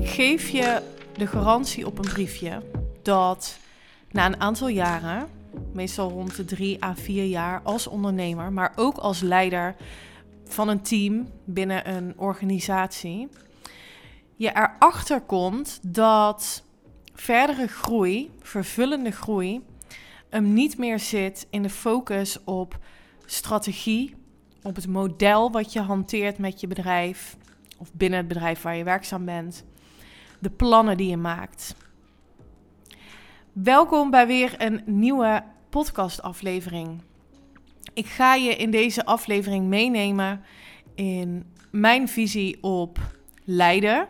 ik geef je de garantie op een briefje dat na een aantal jaren, meestal rond de drie à vier jaar als ondernemer, maar ook als leider van een team binnen een organisatie, je erachter komt dat verdere groei, vervullende groei, hem niet meer zit in de focus op strategie, op het model wat je hanteert met je bedrijf of binnen het bedrijf waar je werkzaam bent, de plannen die je maakt. Welkom bij weer een nieuwe podcastaflevering. Ik ga je in deze aflevering meenemen in mijn visie op leiden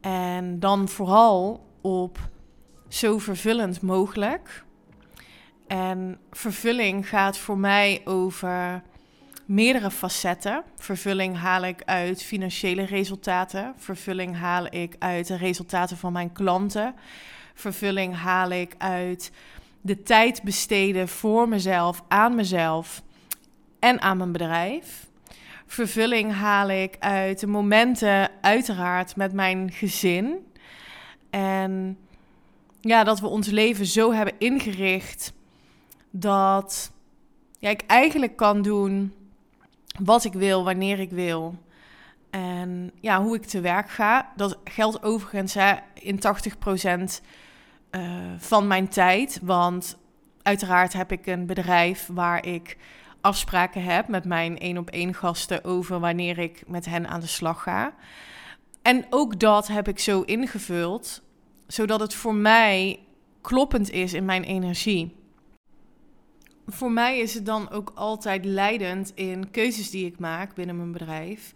en dan vooral op zo vervullend mogelijk. En vervulling gaat voor mij over meerdere facetten. Vervulling haal ik uit financiële resultaten. Vervulling haal ik uit de resultaten van mijn klanten. Vervulling haal ik uit de tijd besteden voor mezelf, aan mezelf en aan mijn bedrijf. Vervulling haal ik uit de momenten, uiteraard, met mijn gezin. En ja, dat we ons leven zo hebben ingericht dat ja, ik eigenlijk kan doen wat ik wil, wanneer ik wil. En ja, hoe ik te werk ga. Dat geldt overigens in 80% uh, van mijn tijd. Want uiteraard heb ik een bedrijf waar ik afspraken heb met mijn één op één gasten over wanneer ik met hen aan de slag ga. En ook dat heb ik zo ingevuld, zodat het voor mij kloppend is in mijn energie. Voor mij is het dan ook altijd leidend in keuzes die ik maak binnen mijn bedrijf.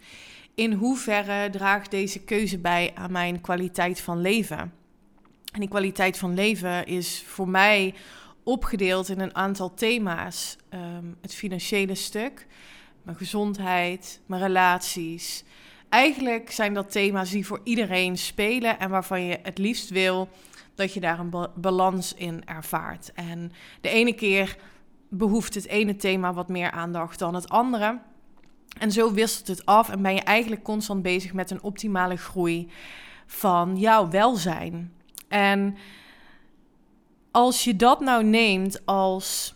In hoeverre draagt deze keuze bij aan mijn kwaliteit van leven? En die kwaliteit van leven is voor mij opgedeeld in een aantal thema's. Ehm, het financiële stuk, mijn gezondheid, mijn relaties. Eigenlijk zijn dat thema's die voor iedereen spelen en waarvan je het liefst wil dat je daar een balans in ervaart. En de ene keer behoeft het ene thema wat meer aandacht dan het andere. En zo wisselt het af en ben je eigenlijk constant bezig met een optimale groei van jouw welzijn. En als je dat nou neemt als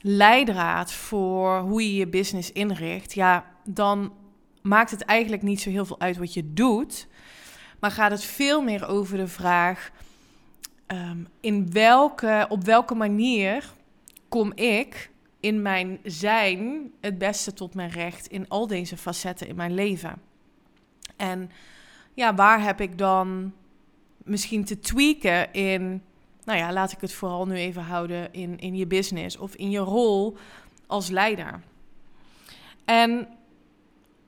leidraad voor hoe je je business inricht, ja, dan maakt het eigenlijk niet zo heel veel uit wat je doet. Maar gaat het veel meer over de vraag: um, in welke, op welke manier kom ik in mijn zijn het beste tot mijn recht in al deze facetten in mijn leven? En ja, waar heb ik dan misschien te tweaken in nou ja, laat ik het vooral nu even houden in, in je business of in je rol als leider. En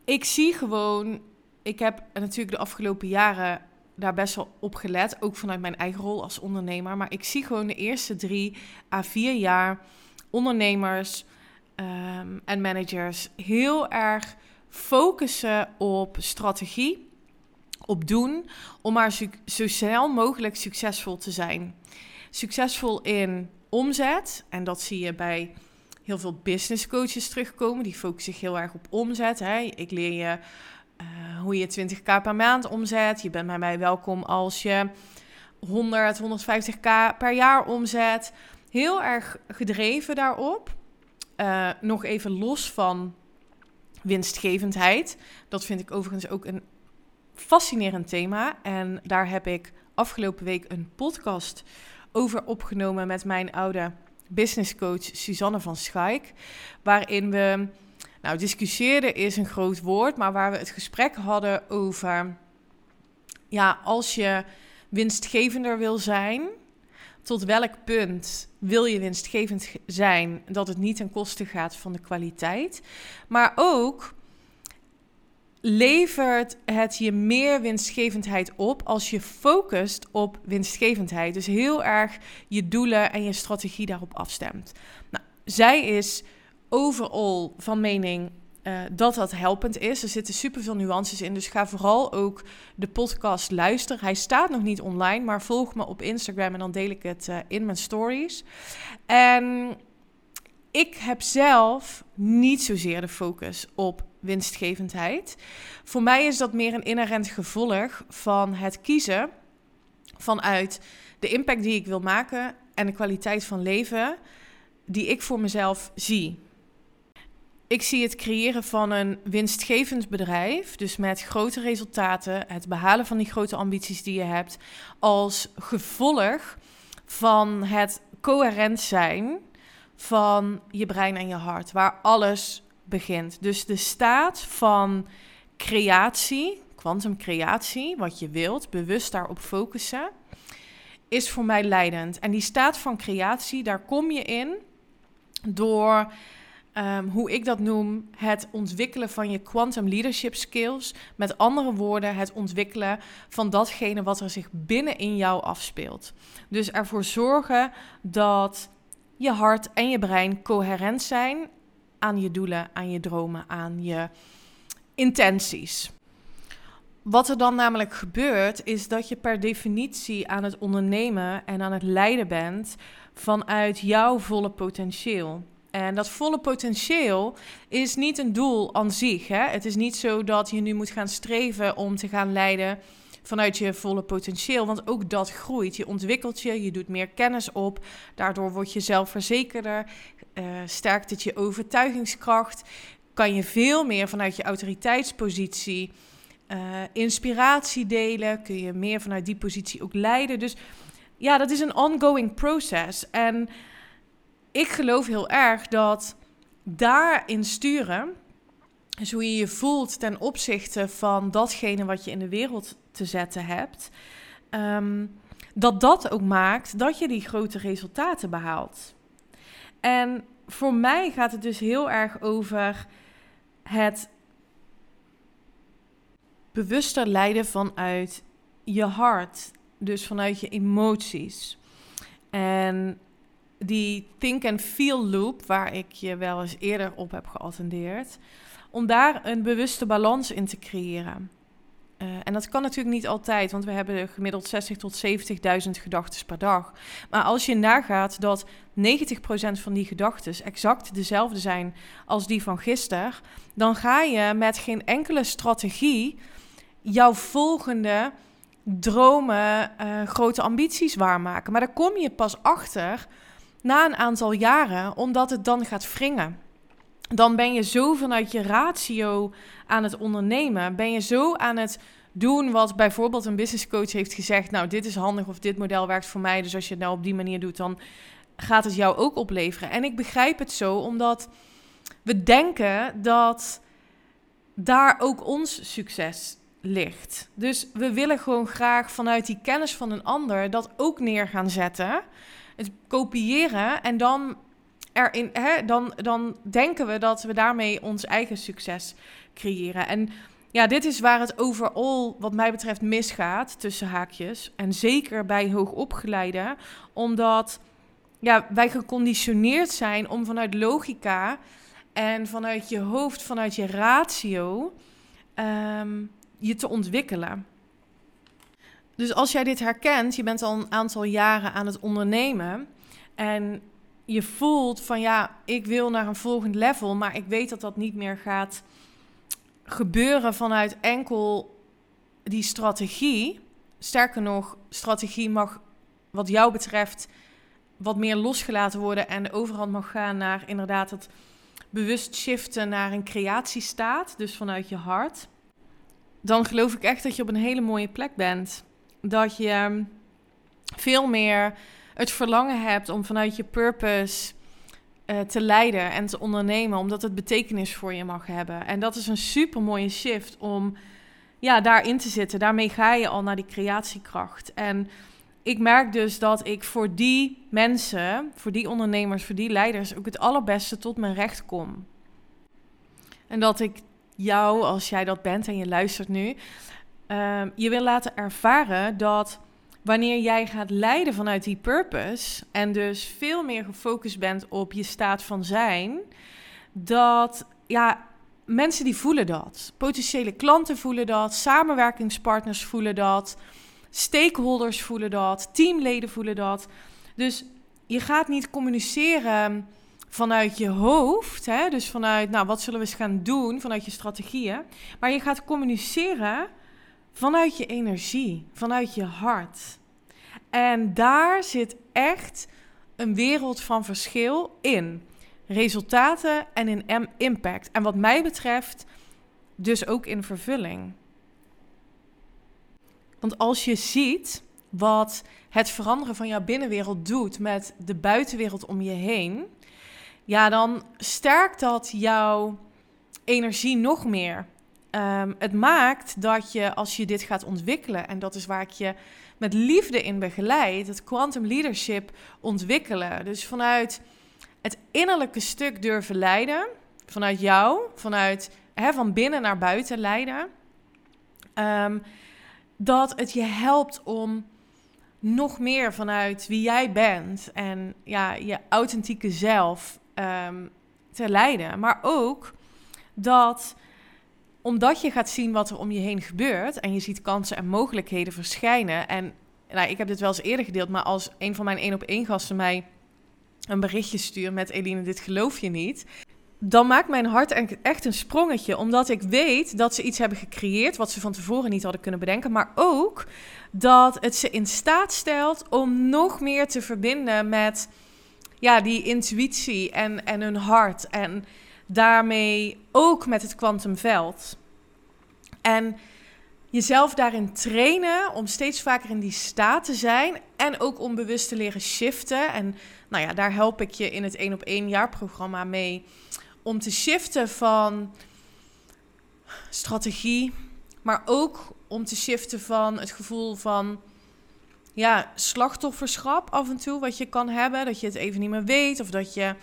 ik zie gewoon, ik heb natuurlijk de afgelopen jaren daar best wel op gelet, ook vanuit mijn eigen rol als ondernemer. Maar ik zie gewoon de eerste drie à vier jaar ondernemers um, en managers heel erg focussen op strategie, op doen, om maar zo snel mogelijk succesvol te zijn succesvol in omzet. En dat zie je bij heel veel business coaches terugkomen. Die focussen zich heel erg op omzet. Hè. Ik leer je uh, hoe je 20k per maand omzet. Je bent bij mij welkom als je 100, 150k per jaar omzet. Heel erg gedreven daarop. Uh, nog even los van winstgevendheid. Dat vind ik overigens ook een fascinerend thema. En daar heb ik afgelopen week een podcast over opgenomen met mijn oude businesscoach Suzanne van Schaik. Waarin we, nou, discussieerden is een groot woord, maar waar we het gesprek hadden over, ja, als je winstgevender wil zijn, tot welk punt wil je winstgevend zijn dat het niet ten koste gaat van de kwaliteit, maar ook levert het je meer winstgevendheid op als je focust op winstgevendheid. Dus heel erg je doelen en je strategie daarop afstemt. Nou, zij is overal van mening uh, dat dat helpend is. Er zitten superveel nuances in, dus ga vooral ook de podcast luisteren. Hij staat nog niet online, maar volg me op Instagram en dan deel ik het uh, in mijn stories. En ik heb zelf niet zozeer de focus op winstgevendheid. Voor mij is dat meer een inherent gevolg van het kiezen vanuit de impact die ik wil maken en de kwaliteit van leven die ik voor mezelf zie. Ik zie het creëren van een winstgevend bedrijf, dus met grote resultaten, het behalen van die grote ambities die je hebt, als gevolg van het coherent zijn van je brein en je hart, waar alles begint. Dus de staat van creatie, kwantumcreatie, wat je wilt, bewust daarop focussen, is voor mij leidend. En die staat van creatie, daar kom je in door Ehm, hoe ik dat noem, het ontwikkelen van je quantum leadership skills. Met andere woorden, het ontwikkelen van datgene wat er zich binnen in jou afspeelt. Dus ervoor zorgen dat je hart en je brein coherent zijn aan je doelen, aan je dromen, aan je intenties. Wat er dan namelijk gebeurt, is dat je per definitie aan het ondernemen en aan het leiden bent vanuit jouw volle potentieel. En dat volle potentieel is niet een doel aan zich. Hè? Het is niet zo dat je nu moet gaan streven om te gaan leiden vanuit je volle potentieel. Want ook dat groeit. Je ontwikkelt je, je doet meer kennis op. Daardoor word je zelfverzekerder. Uh, sterkt het je overtuigingskracht. Kan je veel meer vanuit je autoriteitspositie uh, inspiratie delen. Kun je meer vanuit die positie ook leiden. Dus ja, dat is een ongoing proces. En ik geloof heel erg dat daarin sturen, dus hoe je je voelt ten opzichte van datgene wat je in de wereld te zetten hebt, ehm, dat dat ook maakt dat je die grote resultaten behaalt. En voor mij gaat het dus heel erg over het bewuster leiden vanuit je hart, dus vanuit je emoties. En die think and feel loop, waar ik je wel eens eerder op heb geattendeerd, om daar een bewuste balans in te creëren. Uh, en dat kan natuurlijk niet altijd, want we hebben gemiddeld 60 tot 70.000 gedachten per dag. Maar als je nagaat dat 90% van die gedachten exact dezelfde zijn als die van gisteren, dan ga je met geen enkele strategie jouw volgende dromen, uh, grote ambities waarmaken. Maar daar kom je pas achter na een aantal jaren, omdat het dan gaat wringen. Dan ben je zo vanuit je ratio aan het ondernemen. Ben je zo aan het doen wat bijvoorbeeld een business coach heeft gezegd. Nou, dit is handig of dit model werkt voor mij. Dus als je het nou op die manier doet, dan gaat het jou ook opleveren. En ik begrijp het zo, omdat we denken dat daar ook ons succes ligt. Dus we willen gewoon graag vanuit die kennis van een ander dat ook neer gaan zetten het kopiëren en dan erin, hè, dan, dan denken we dat we daarmee ons eigen succes creëren. En ja, dit is waar het overal, wat mij betreft, misgaat tussen haakjes. En zeker bij hoogopgeleiden, omdat ja, wij geconditioneerd zijn om vanuit logica en vanuit je hoofd, vanuit je ratio, um, je te ontwikkelen. Dus als jij dit herkent, je bent al een aantal jaren aan het ondernemen en je voelt van ja, ik wil naar een volgend level, maar ik weet dat dat niet meer gaat gebeuren vanuit enkel die strategie. Sterker nog, strategie mag wat jou betreft wat meer losgelaten worden en de overhand mag gaan naar inderdaad het bewust shiften naar een creatiestaat, dus vanuit je hart. Dan geloof ik echt dat je op een hele mooie plek bent dat je veel meer het verlangen hebt om vanuit je purpose uh, te leiden en te ondernemen, omdat het betekenis voor je mag hebben. En dat is een super mooie shift om ja, daarin te zitten. Daarmee ga je al naar die creatiekracht. En ik merk dus dat ik voor die mensen, voor die ondernemers, voor die leiders ook het allerbeste tot mijn recht kom. En dat ik jou, als jij dat bent en je luistert nu, Ehm, je wil laten ervaren dat wanneer jij gaat leiden vanuit die purpose en dus veel meer gefocust bent op je staat van zijn, dat ja, mensen die voelen dat. Potentiële klanten voelen dat, samenwerkingspartners voelen dat, stakeholders voelen dat, teamleden voelen dat. Dus je gaat niet communiceren vanuit je hoofd, hè, dus vanuit, nou, wat zullen we eens gaan doen, vanuit je strategieën. Maar je gaat communiceren vanuit je energie, vanuit je hart. En daar zit echt een wereld van verschil in. Resultaten en in impact. En wat mij betreft, dus ook in vervulling. Want als je ziet wat het veranderen van jouw binnenwereld doet met de buitenwereld om je heen, ja, dan sterkt dat jouw energie nog meer. Ehm, het maakt dat je, als je dit gaat ontwikkelen, en dat is waar ik je met liefde in begeleid, het quantum leadership ontwikkelen. Dus vanuit het innerlijke stuk durven leiden, vanuit jou, vanuit hè, van binnen naar buiten leiden. Ehm, dat het je helpt om nog meer vanuit wie jij bent en ja, je authentieke zelf um, te leiden. Maar ook dat omdat je gaat zien wat er om je heen gebeurt en je ziet kansen en mogelijkheden verschijnen. En nou, ik heb dit wel eens eerder gedeeld, maar als een van mijn één op één gasten mij een berichtje stuurt met Eline, dit geloof je niet. Dan maakt mijn hart echt een sprongetje, omdat ik weet dat ze iets hebben gecreëerd wat ze van tevoren niet hadden kunnen bedenken. Maar ook dat het ze in staat stelt om nog meer te verbinden met ja, die intuïtie en, en hun hart. En daarmee ook met het kwantumveld. En jezelf daarin trainen om steeds vaker in die staat te zijn. En ook om bewust te leren shiften. En nou ja, daar help ik je in het 1 op 1 jaarprogramma mee. Om te shiften van strategie, maar ook om te shiften van het gevoel van ja, slachtofferschap af en toe, wat je kan hebben. Dat je het even niet meer weet of dat je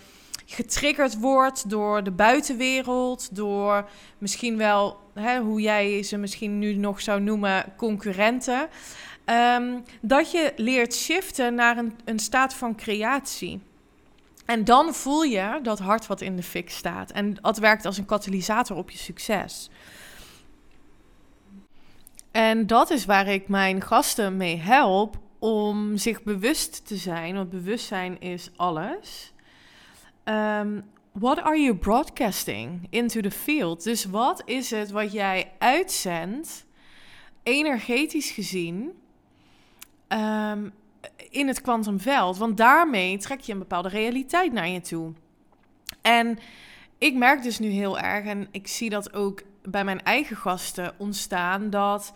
getriggerd wordt door de buitenwereld, door misschien wel hè, hoe jij ze misschien nu nog zou noemen concurrenten. Ehm, dat je leert shiften naar een, een staat van creatie. En dan voel je dat hart wat in de fik staat. En dat werkt als een katalysator op je succes. En dat is waar ik mijn gasten mee help om zich bewust te zijn, want bewustzijn is alles. Um, what are you broadcasting into the field? Dus wat is het wat jij uitzendt, energetisch gezien, um, in het kwantumveld? Want daarmee trek je een bepaalde realiteit naar je toe. En ik merk dus nu heel erg, en ik zie dat ook bij mijn eigen gasten ontstaan, dat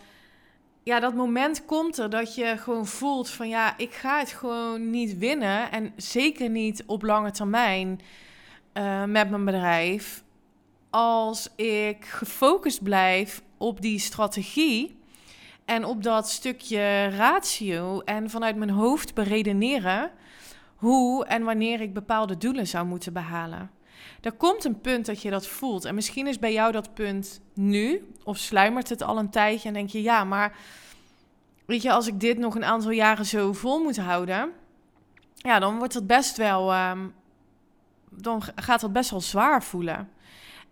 ja, dat moment komt er dat je gewoon voelt van ja, ik ga het gewoon niet winnen. En zeker niet op lange termijn uh, met mijn bedrijf. Als ik gefocust blijf op die strategie en op dat stukje ratio en vanuit mijn hoofd beredeneren hoe en wanneer ik bepaalde doelen zou moeten behalen. Er komt een punt dat je dat voelt. En misschien is bij jou dat punt nu, of sluimert het al een tijdje en denk je, ja, maar weet je, als ik dit nog een aantal jaren zo vol moet houden, ja, dan wordt het best wel, um, dan gaat het best wel zwaar voelen.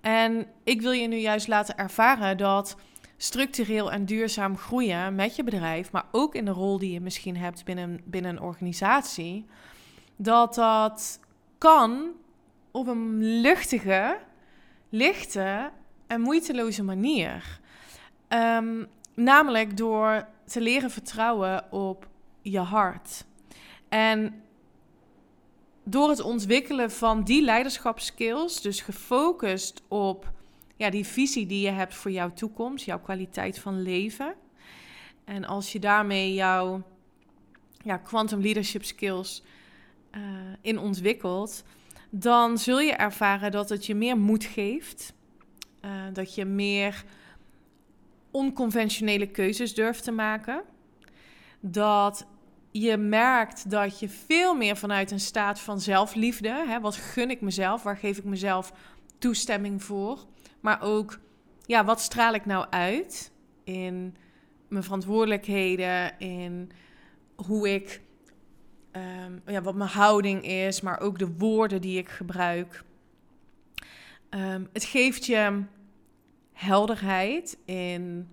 En ik wil je nu juist laten ervaren dat structureel en duurzaam groeien met je bedrijf, maar ook in de rol die je misschien hebt binnen, binnen een organisatie, dat dat kan op een luchtige, lichte en moeiteloze manier. Um, namelijk door te leren vertrouwen op je hart. En door het ontwikkelen van die leiderschapskills, dus gefocust op ja, die visie die je hebt voor jouw toekomst, jouw kwaliteit van leven. En als je daarmee jouw ja, quantum leadership skills uh, in ontwikkelt, dan zul je ervaren dat het je meer moed geeft. Uh, dat je meer onconventionele keuzes durft te maken. Dat je merkt dat je veel meer vanuit een staat van zelfliefde, hè, wat gun ik mezelf, waar geef ik mezelf toestemming voor, maar ook, ja, wat straal ik nou uit in mijn verantwoordelijkheden, in hoe ik, um, ja, wat mijn houding is, maar ook de woorden die ik gebruik. Um, het geeft je helderheid in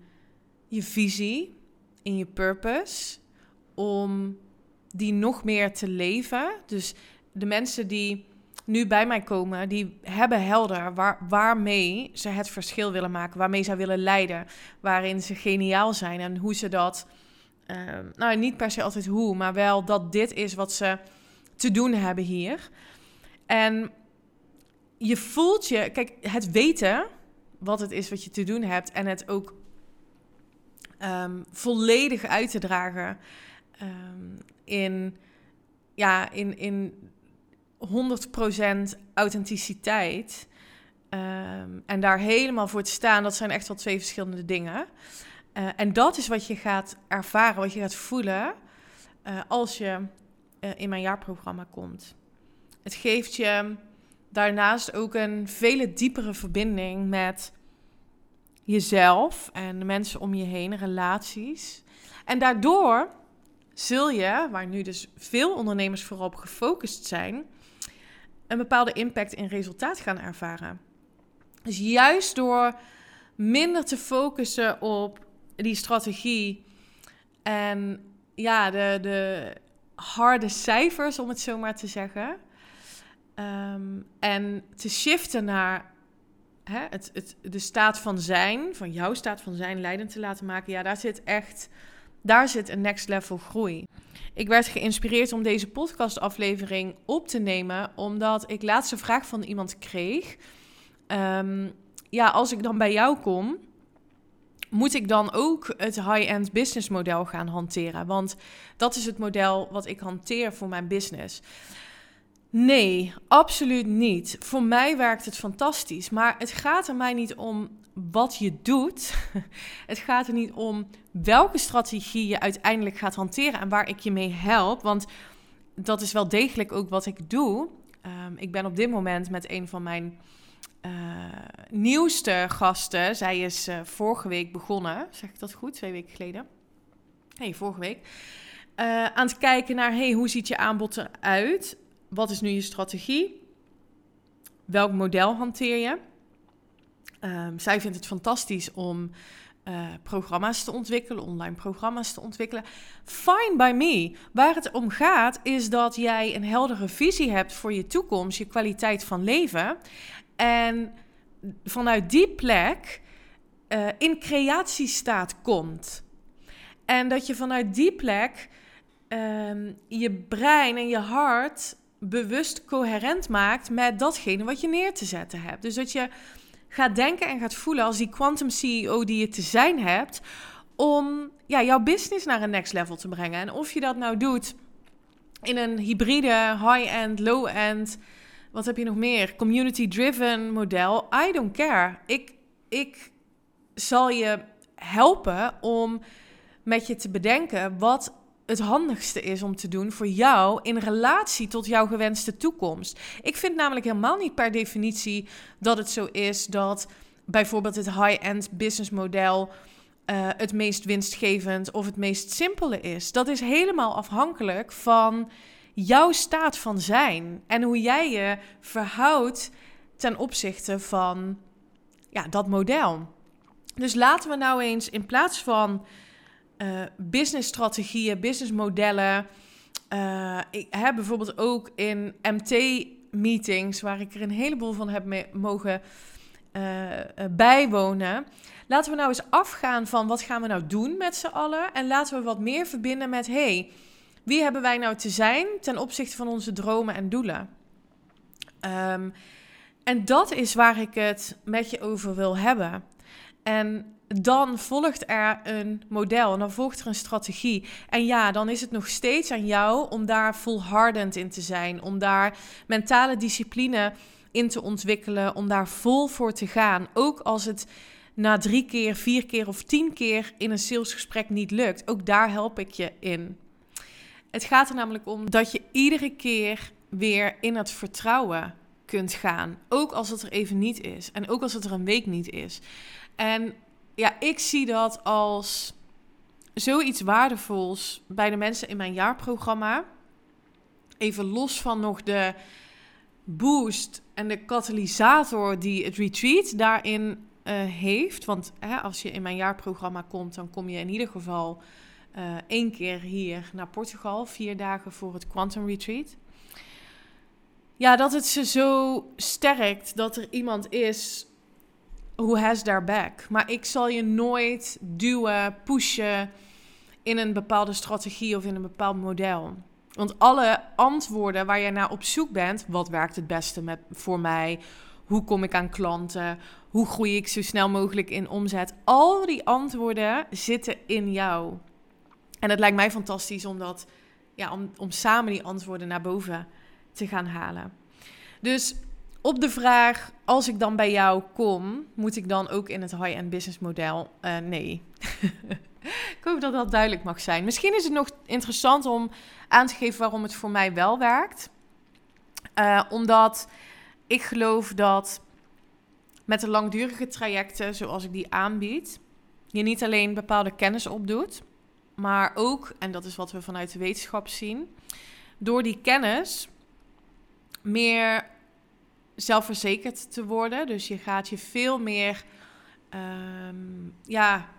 je visie, in je purpose, om die nog meer te leven. Dus de mensen die nu bij mij komen, die hebben helder waar, waarmee ze het verschil willen maken, waarmee ze willen leiden, waarin ze geniaal zijn en hoe ze dat, ehm, nou niet per se altijd hoe, maar wel dat dit is wat ze te doen hebben hier. En je voelt je, kijk, het weten wat het is wat je te doen hebt en het ook um, volledig uit te dragen um, in, ja, in, in 100% authenticiteit. En daar helemaal voor te staan, dat zijn echt wel twee verschillende dingen. Uh, en dat is wat je gaat ervaren, wat je gaat voelen uh, als je uh, in mijn jaarprogramma komt. Het geeft je daarnaast ook een vele diepere verbinding met jezelf en de mensen om je heen, relaties. En daardoor zul je, waar nu dus veel ondernemers vooral gefocust zijn, een bepaalde impact in resultaat gaan ervaren. Dus juist door minder te focussen op die strategie en ja, de, de harde cijfers, om het zo maar te zeggen. Um, en te shiften naar hè, het, het, de staat van zijn, van jouw staat van zijn, leidend te laten maken. Ja, daar zit echt, daar zit een next level groei. Ik werd geïnspireerd om deze podcastaflevering op te nemen, omdat ik laatst een vraag van iemand kreeg. Um, ja, als ik dan bij jou kom, moet ik dan ook het high-end business model gaan hanteren? Want dat is het model wat ik hanteer voor mijn business. Nee, absoluut niet. Voor mij werkt het fantastisch. Maar het gaat er mij niet om wat je doet. Het gaat er niet om welke strategie je uiteindelijk gaat hanteren en waar ik je mee help. Want dat is wel degelijk ook wat ik doe. Um, ik ben op dit moment met een van mijn uh, nieuwste gasten. Zij is uh, vorige week begonnen. Zeg ik dat goed? Twee weken geleden. Nee, vorige week. Uh, aan het kijken naar, hey, hoe ziet je aanbod eruit? Wat is nu je strategie? Welk model hanteer je? Um, zij vindt het fantastisch om programma's te ontwikkelen, online programma's te ontwikkelen. Fine by me. Waar het om gaat is dat jij een heldere visie hebt voor je toekomst, je kwaliteit van leven. En vanuit die plek uh, in creatiestaat komt. En dat je vanuit die plek um, je brein en je hart bewust coherent maakt met datgene wat je neer te zetten hebt. Dus dat je gaat denken en gaat voelen als die quantum CEO die je te zijn hebt, om ja, jouw business naar een next level te brengen. En of je dat nou doet in een hybride, high-end, low-end, wat heb je nog meer? Community-driven model. I don't care. Ik, ik zal je helpen om met je te bedenken wat het handigste is om te doen voor jou in relatie tot jouw gewenste toekomst. Ik vind namelijk helemaal niet per definitie dat het zo is dat bijvoorbeeld het high-end business model uh, het meest winstgevend of het meest simpele is. Dat is helemaal afhankelijk van jouw staat van zijn en hoe jij je verhoudt ten opzichte van ja, dat model. Dus laten we nou eens in plaats van uh, businessstrategieën, businessmodellen. Uh, ik heb bijvoorbeeld ook in MT-meetings, waar ik er een heleboel van heb mogen uh, bijwonen. Laten we nou eens afgaan van wat gaan we nou doen met z'n allen. En laten we wat meer verbinden met, hey, wie hebben wij nou te zijn ten opzichte van onze dromen en doelen? Um, en dat is waar ik het met je over wil hebben. En dan volgt er een model dan volgt er een strategie. En ja, dan is het nog steeds aan jou om daar volhardend in te zijn, om daar mentale discipline in te ontwikkelen, om daar vol voor te gaan. Ook als het na drie keer, vier keer of tien keer in een salesgesprek niet lukt. Ook daar help ik je in. Het gaat er namelijk om dat je iedere keer weer in het vertrouwen kunt gaan. Ook als het er even niet is. En ook als het er een week niet is. En ja, ik zie dat als zoiets waardevols bij de mensen in mijn jaarprogramma. Even los van nog de boost en de katalysator die het retreat daarin uh, heeft. Want hè, als je in mijn jaarprogramma komt, dan kom je in ieder geval uh, één keer hier naar Portugal. Vier dagen voor het Quantum Retreat. ja, dat het ze zo sterkt dat er iemand is who has their back. Maar ik zal je nooit duwen, pushen in een bepaalde strategie of in een bepaald model. Want alle antwoorden waar jij naar op zoek bent, wat werkt het beste met, voor mij? Hoe kom ik aan klanten? Hoe groei ik zo snel mogelijk in omzet? Al die antwoorden zitten in jou. En het lijkt mij fantastisch om, dat, ja, om, om samen die antwoorden naar boven te gaan halen. Dus op de vraag, als ik dan bij jou kom, moet ik dan ook in het high-end business model? Uh, nee. ik hoop dat dat duidelijk mag zijn. Misschien is het nog interessant om aan te geven waarom het voor mij wel werkt. Uh, omdat ik geloof dat met de langdurige trajecten, zoals ik die aanbied, je niet alleen bepaalde kennis opdoet, maar ook, en dat is wat we vanuit de wetenschap zien, door die kennis meer zelfverzekerd te worden. Dus je gaat je veel meer, um, ja,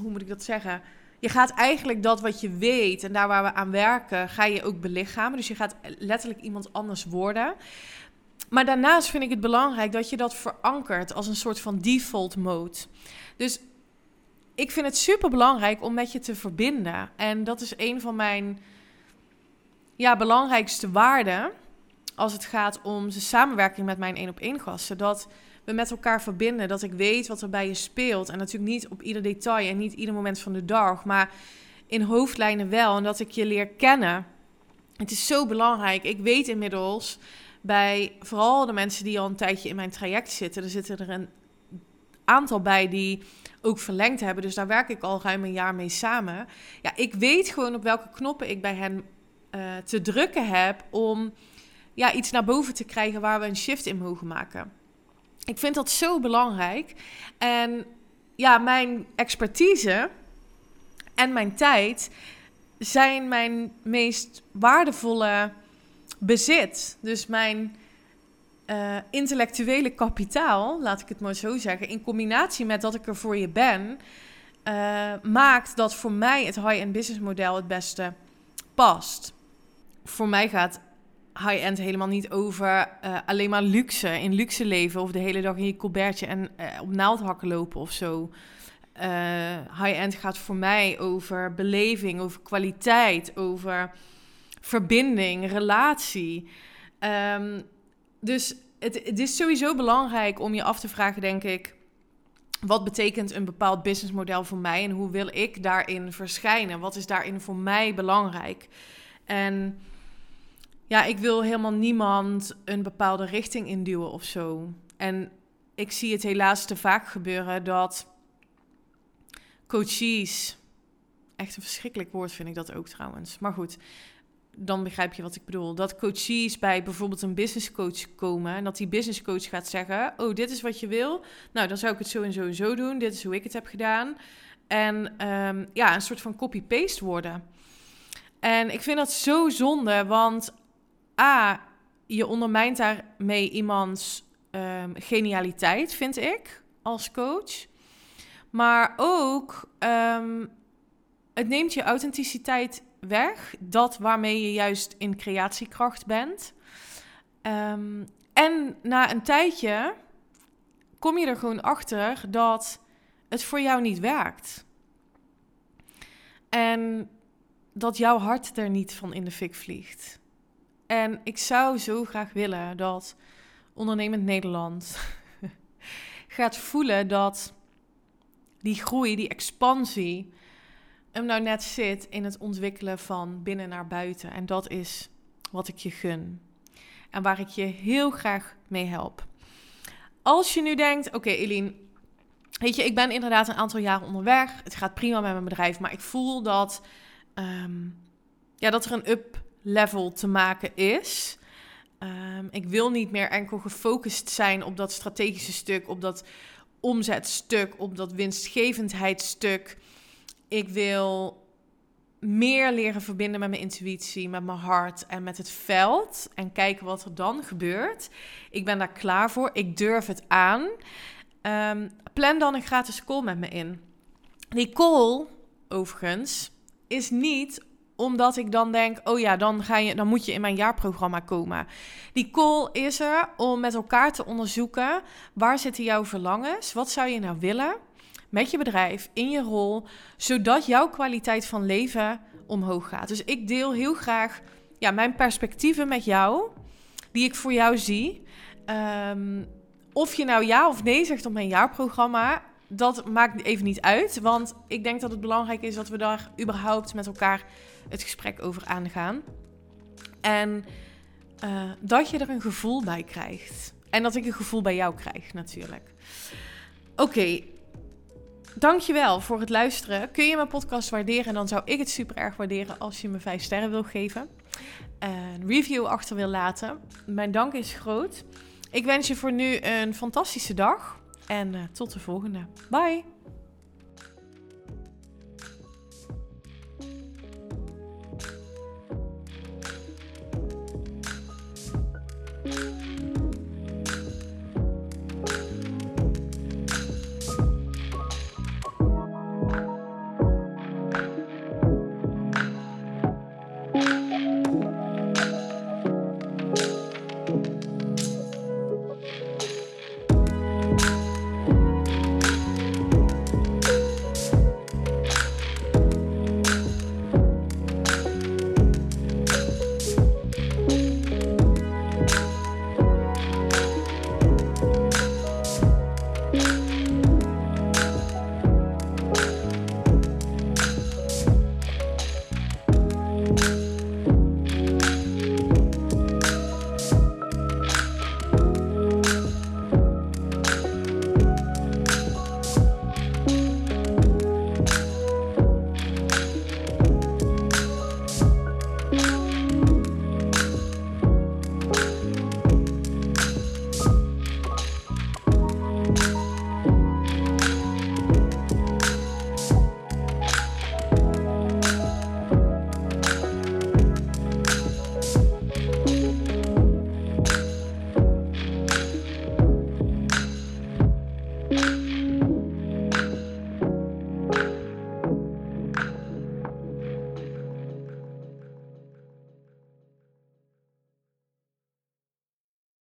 hoe moet ik dat zeggen? Je gaat eigenlijk dat wat je weet en daar waar we aan werken, ga je ook belichamen. Dus je gaat letterlijk iemand anders worden. Maar daarnaast vind ik het belangrijk dat je dat verankert als een soort van default mode. Dus ik vind het super belangrijk om met je te verbinden. En dat is een van mijn ja, belangrijkste waarden als het gaat om de samenwerking met mijn één op één gasten. Dat we met elkaar verbinden, dat ik weet wat er bij je speelt. En natuurlijk niet op ieder detail en niet ieder moment van de dag, maar in hoofdlijnen wel. En dat ik je leer kennen. Het is zo belangrijk. Ik weet inmiddels bij vooral de mensen die al een tijdje in mijn traject zitten. Er zitten er een aantal bij die ook verlengd hebben. Dus daar werk ik al ruim een jaar mee samen. Ja, ik weet gewoon op welke knoppen ik bij hen uh, te drukken heb om ja, iets naar boven te krijgen waar we een shift in mogen maken. Ik vind dat zo belangrijk. En ja, mijn expertise en mijn tijd zijn mijn meest waardevolle bezit. Dus mijn uh, intellectuele kapitaal, laat ik het maar zo zeggen, in combinatie met dat ik er voor je ben, uh, maakt dat voor mij het high-end business model het beste past. Voor mij gaat high-end helemaal niet over uh, alleen maar luxe, in luxe leven of de hele dag in je colbertje en op naaldhakken lopen of zo. High-end gaat voor mij over beleving, over kwaliteit, over verbinding, relatie. Um, dus het, het is sowieso belangrijk om je af te vragen, denk ik. Wat betekent een bepaald businessmodel voor mij en hoe wil ik daarin verschijnen? Wat is daarin voor mij belangrijk? En ja, ik wil helemaal niemand een bepaalde richting induwen of zo. En ik zie het helaas te vaak gebeuren dat coaches. Echt een verschrikkelijk woord vind ik dat ook trouwens. Maar goed, dan begrijp je wat ik bedoel. Dat coaches bij bijvoorbeeld een business coach komen en dat die business coach gaat zeggen: Oh, dit is wat je wil. Nou, dan zou ik het zo en zo en zo doen. Dit is hoe ik het heb gedaan. En um, ja, een soort van copy-paste worden. En ik vind dat zo zonde, want A, je ondermijnt daarmee iemands um, genialiteit, vind ik, als coach. Maar ook, um, het neemt je authenticiteit weg. Dat waarmee je juist in creatiekracht bent. Um, en na een tijdje kom je er gewoon achter dat het voor jou niet werkt. En dat jouw hart er niet van in de fik vliegt. En ik zou zo graag willen dat ondernemend Nederland gaat voelen dat die groei, die expansie, hem nou net zit in het ontwikkelen van binnen naar buiten. En dat is wat ik je gun. En waar ik je heel graag mee help. Als je nu denkt, oké okay, weet je, ik ben inderdaad een aantal jaren onderweg. Het gaat prima met mijn bedrijf, maar ik voel dat, um, ja, dat er een up level te maken is. Um, ik wil niet meer enkel gefocust zijn op dat strategische stuk, op dat omzetstuk, op dat winstgevendheidstuk. Ik wil meer leren verbinden met mijn intuïtie, met mijn hart en met het veld. En kijken wat er dan gebeurt. Ik ben daar klaar voor. Ik durf het aan. Um, plan dan een gratis call met me in. Die call, overigens, is niet omdat ik dan denk, oh ja, dan, ga je, dan moet je in mijn jaarprogramma komen. Die call is er om met elkaar te onderzoeken, waar zitten jouw verlangens? Wat zou je nou willen met je bedrijf, in je rol, zodat jouw kwaliteit van leven omhoog gaat. Dus ik deel heel graag ja, mijn perspectieven met jou, die ik voor jou zie. Ehm, of je nou ja of nee zegt op mijn jaarprogramma, dat maakt even niet uit. Want ik denk dat het belangrijk is dat we daar überhaupt met elkaar het gesprek over aangaan. En uh, dat je er een gevoel bij krijgt. En dat ik een gevoel bij jou krijg, natuurlijk. Oké. Dankjewel voor het luisteren. Kun je mijn podcast waarderen? Dan zou ik het super erg waarderen als je me 5 sterren wil geven. Een review achter wil laten. Mijn dank is groot. Ik wens je voor nu een fantastische dag. En uh, tot de volgende. Bye!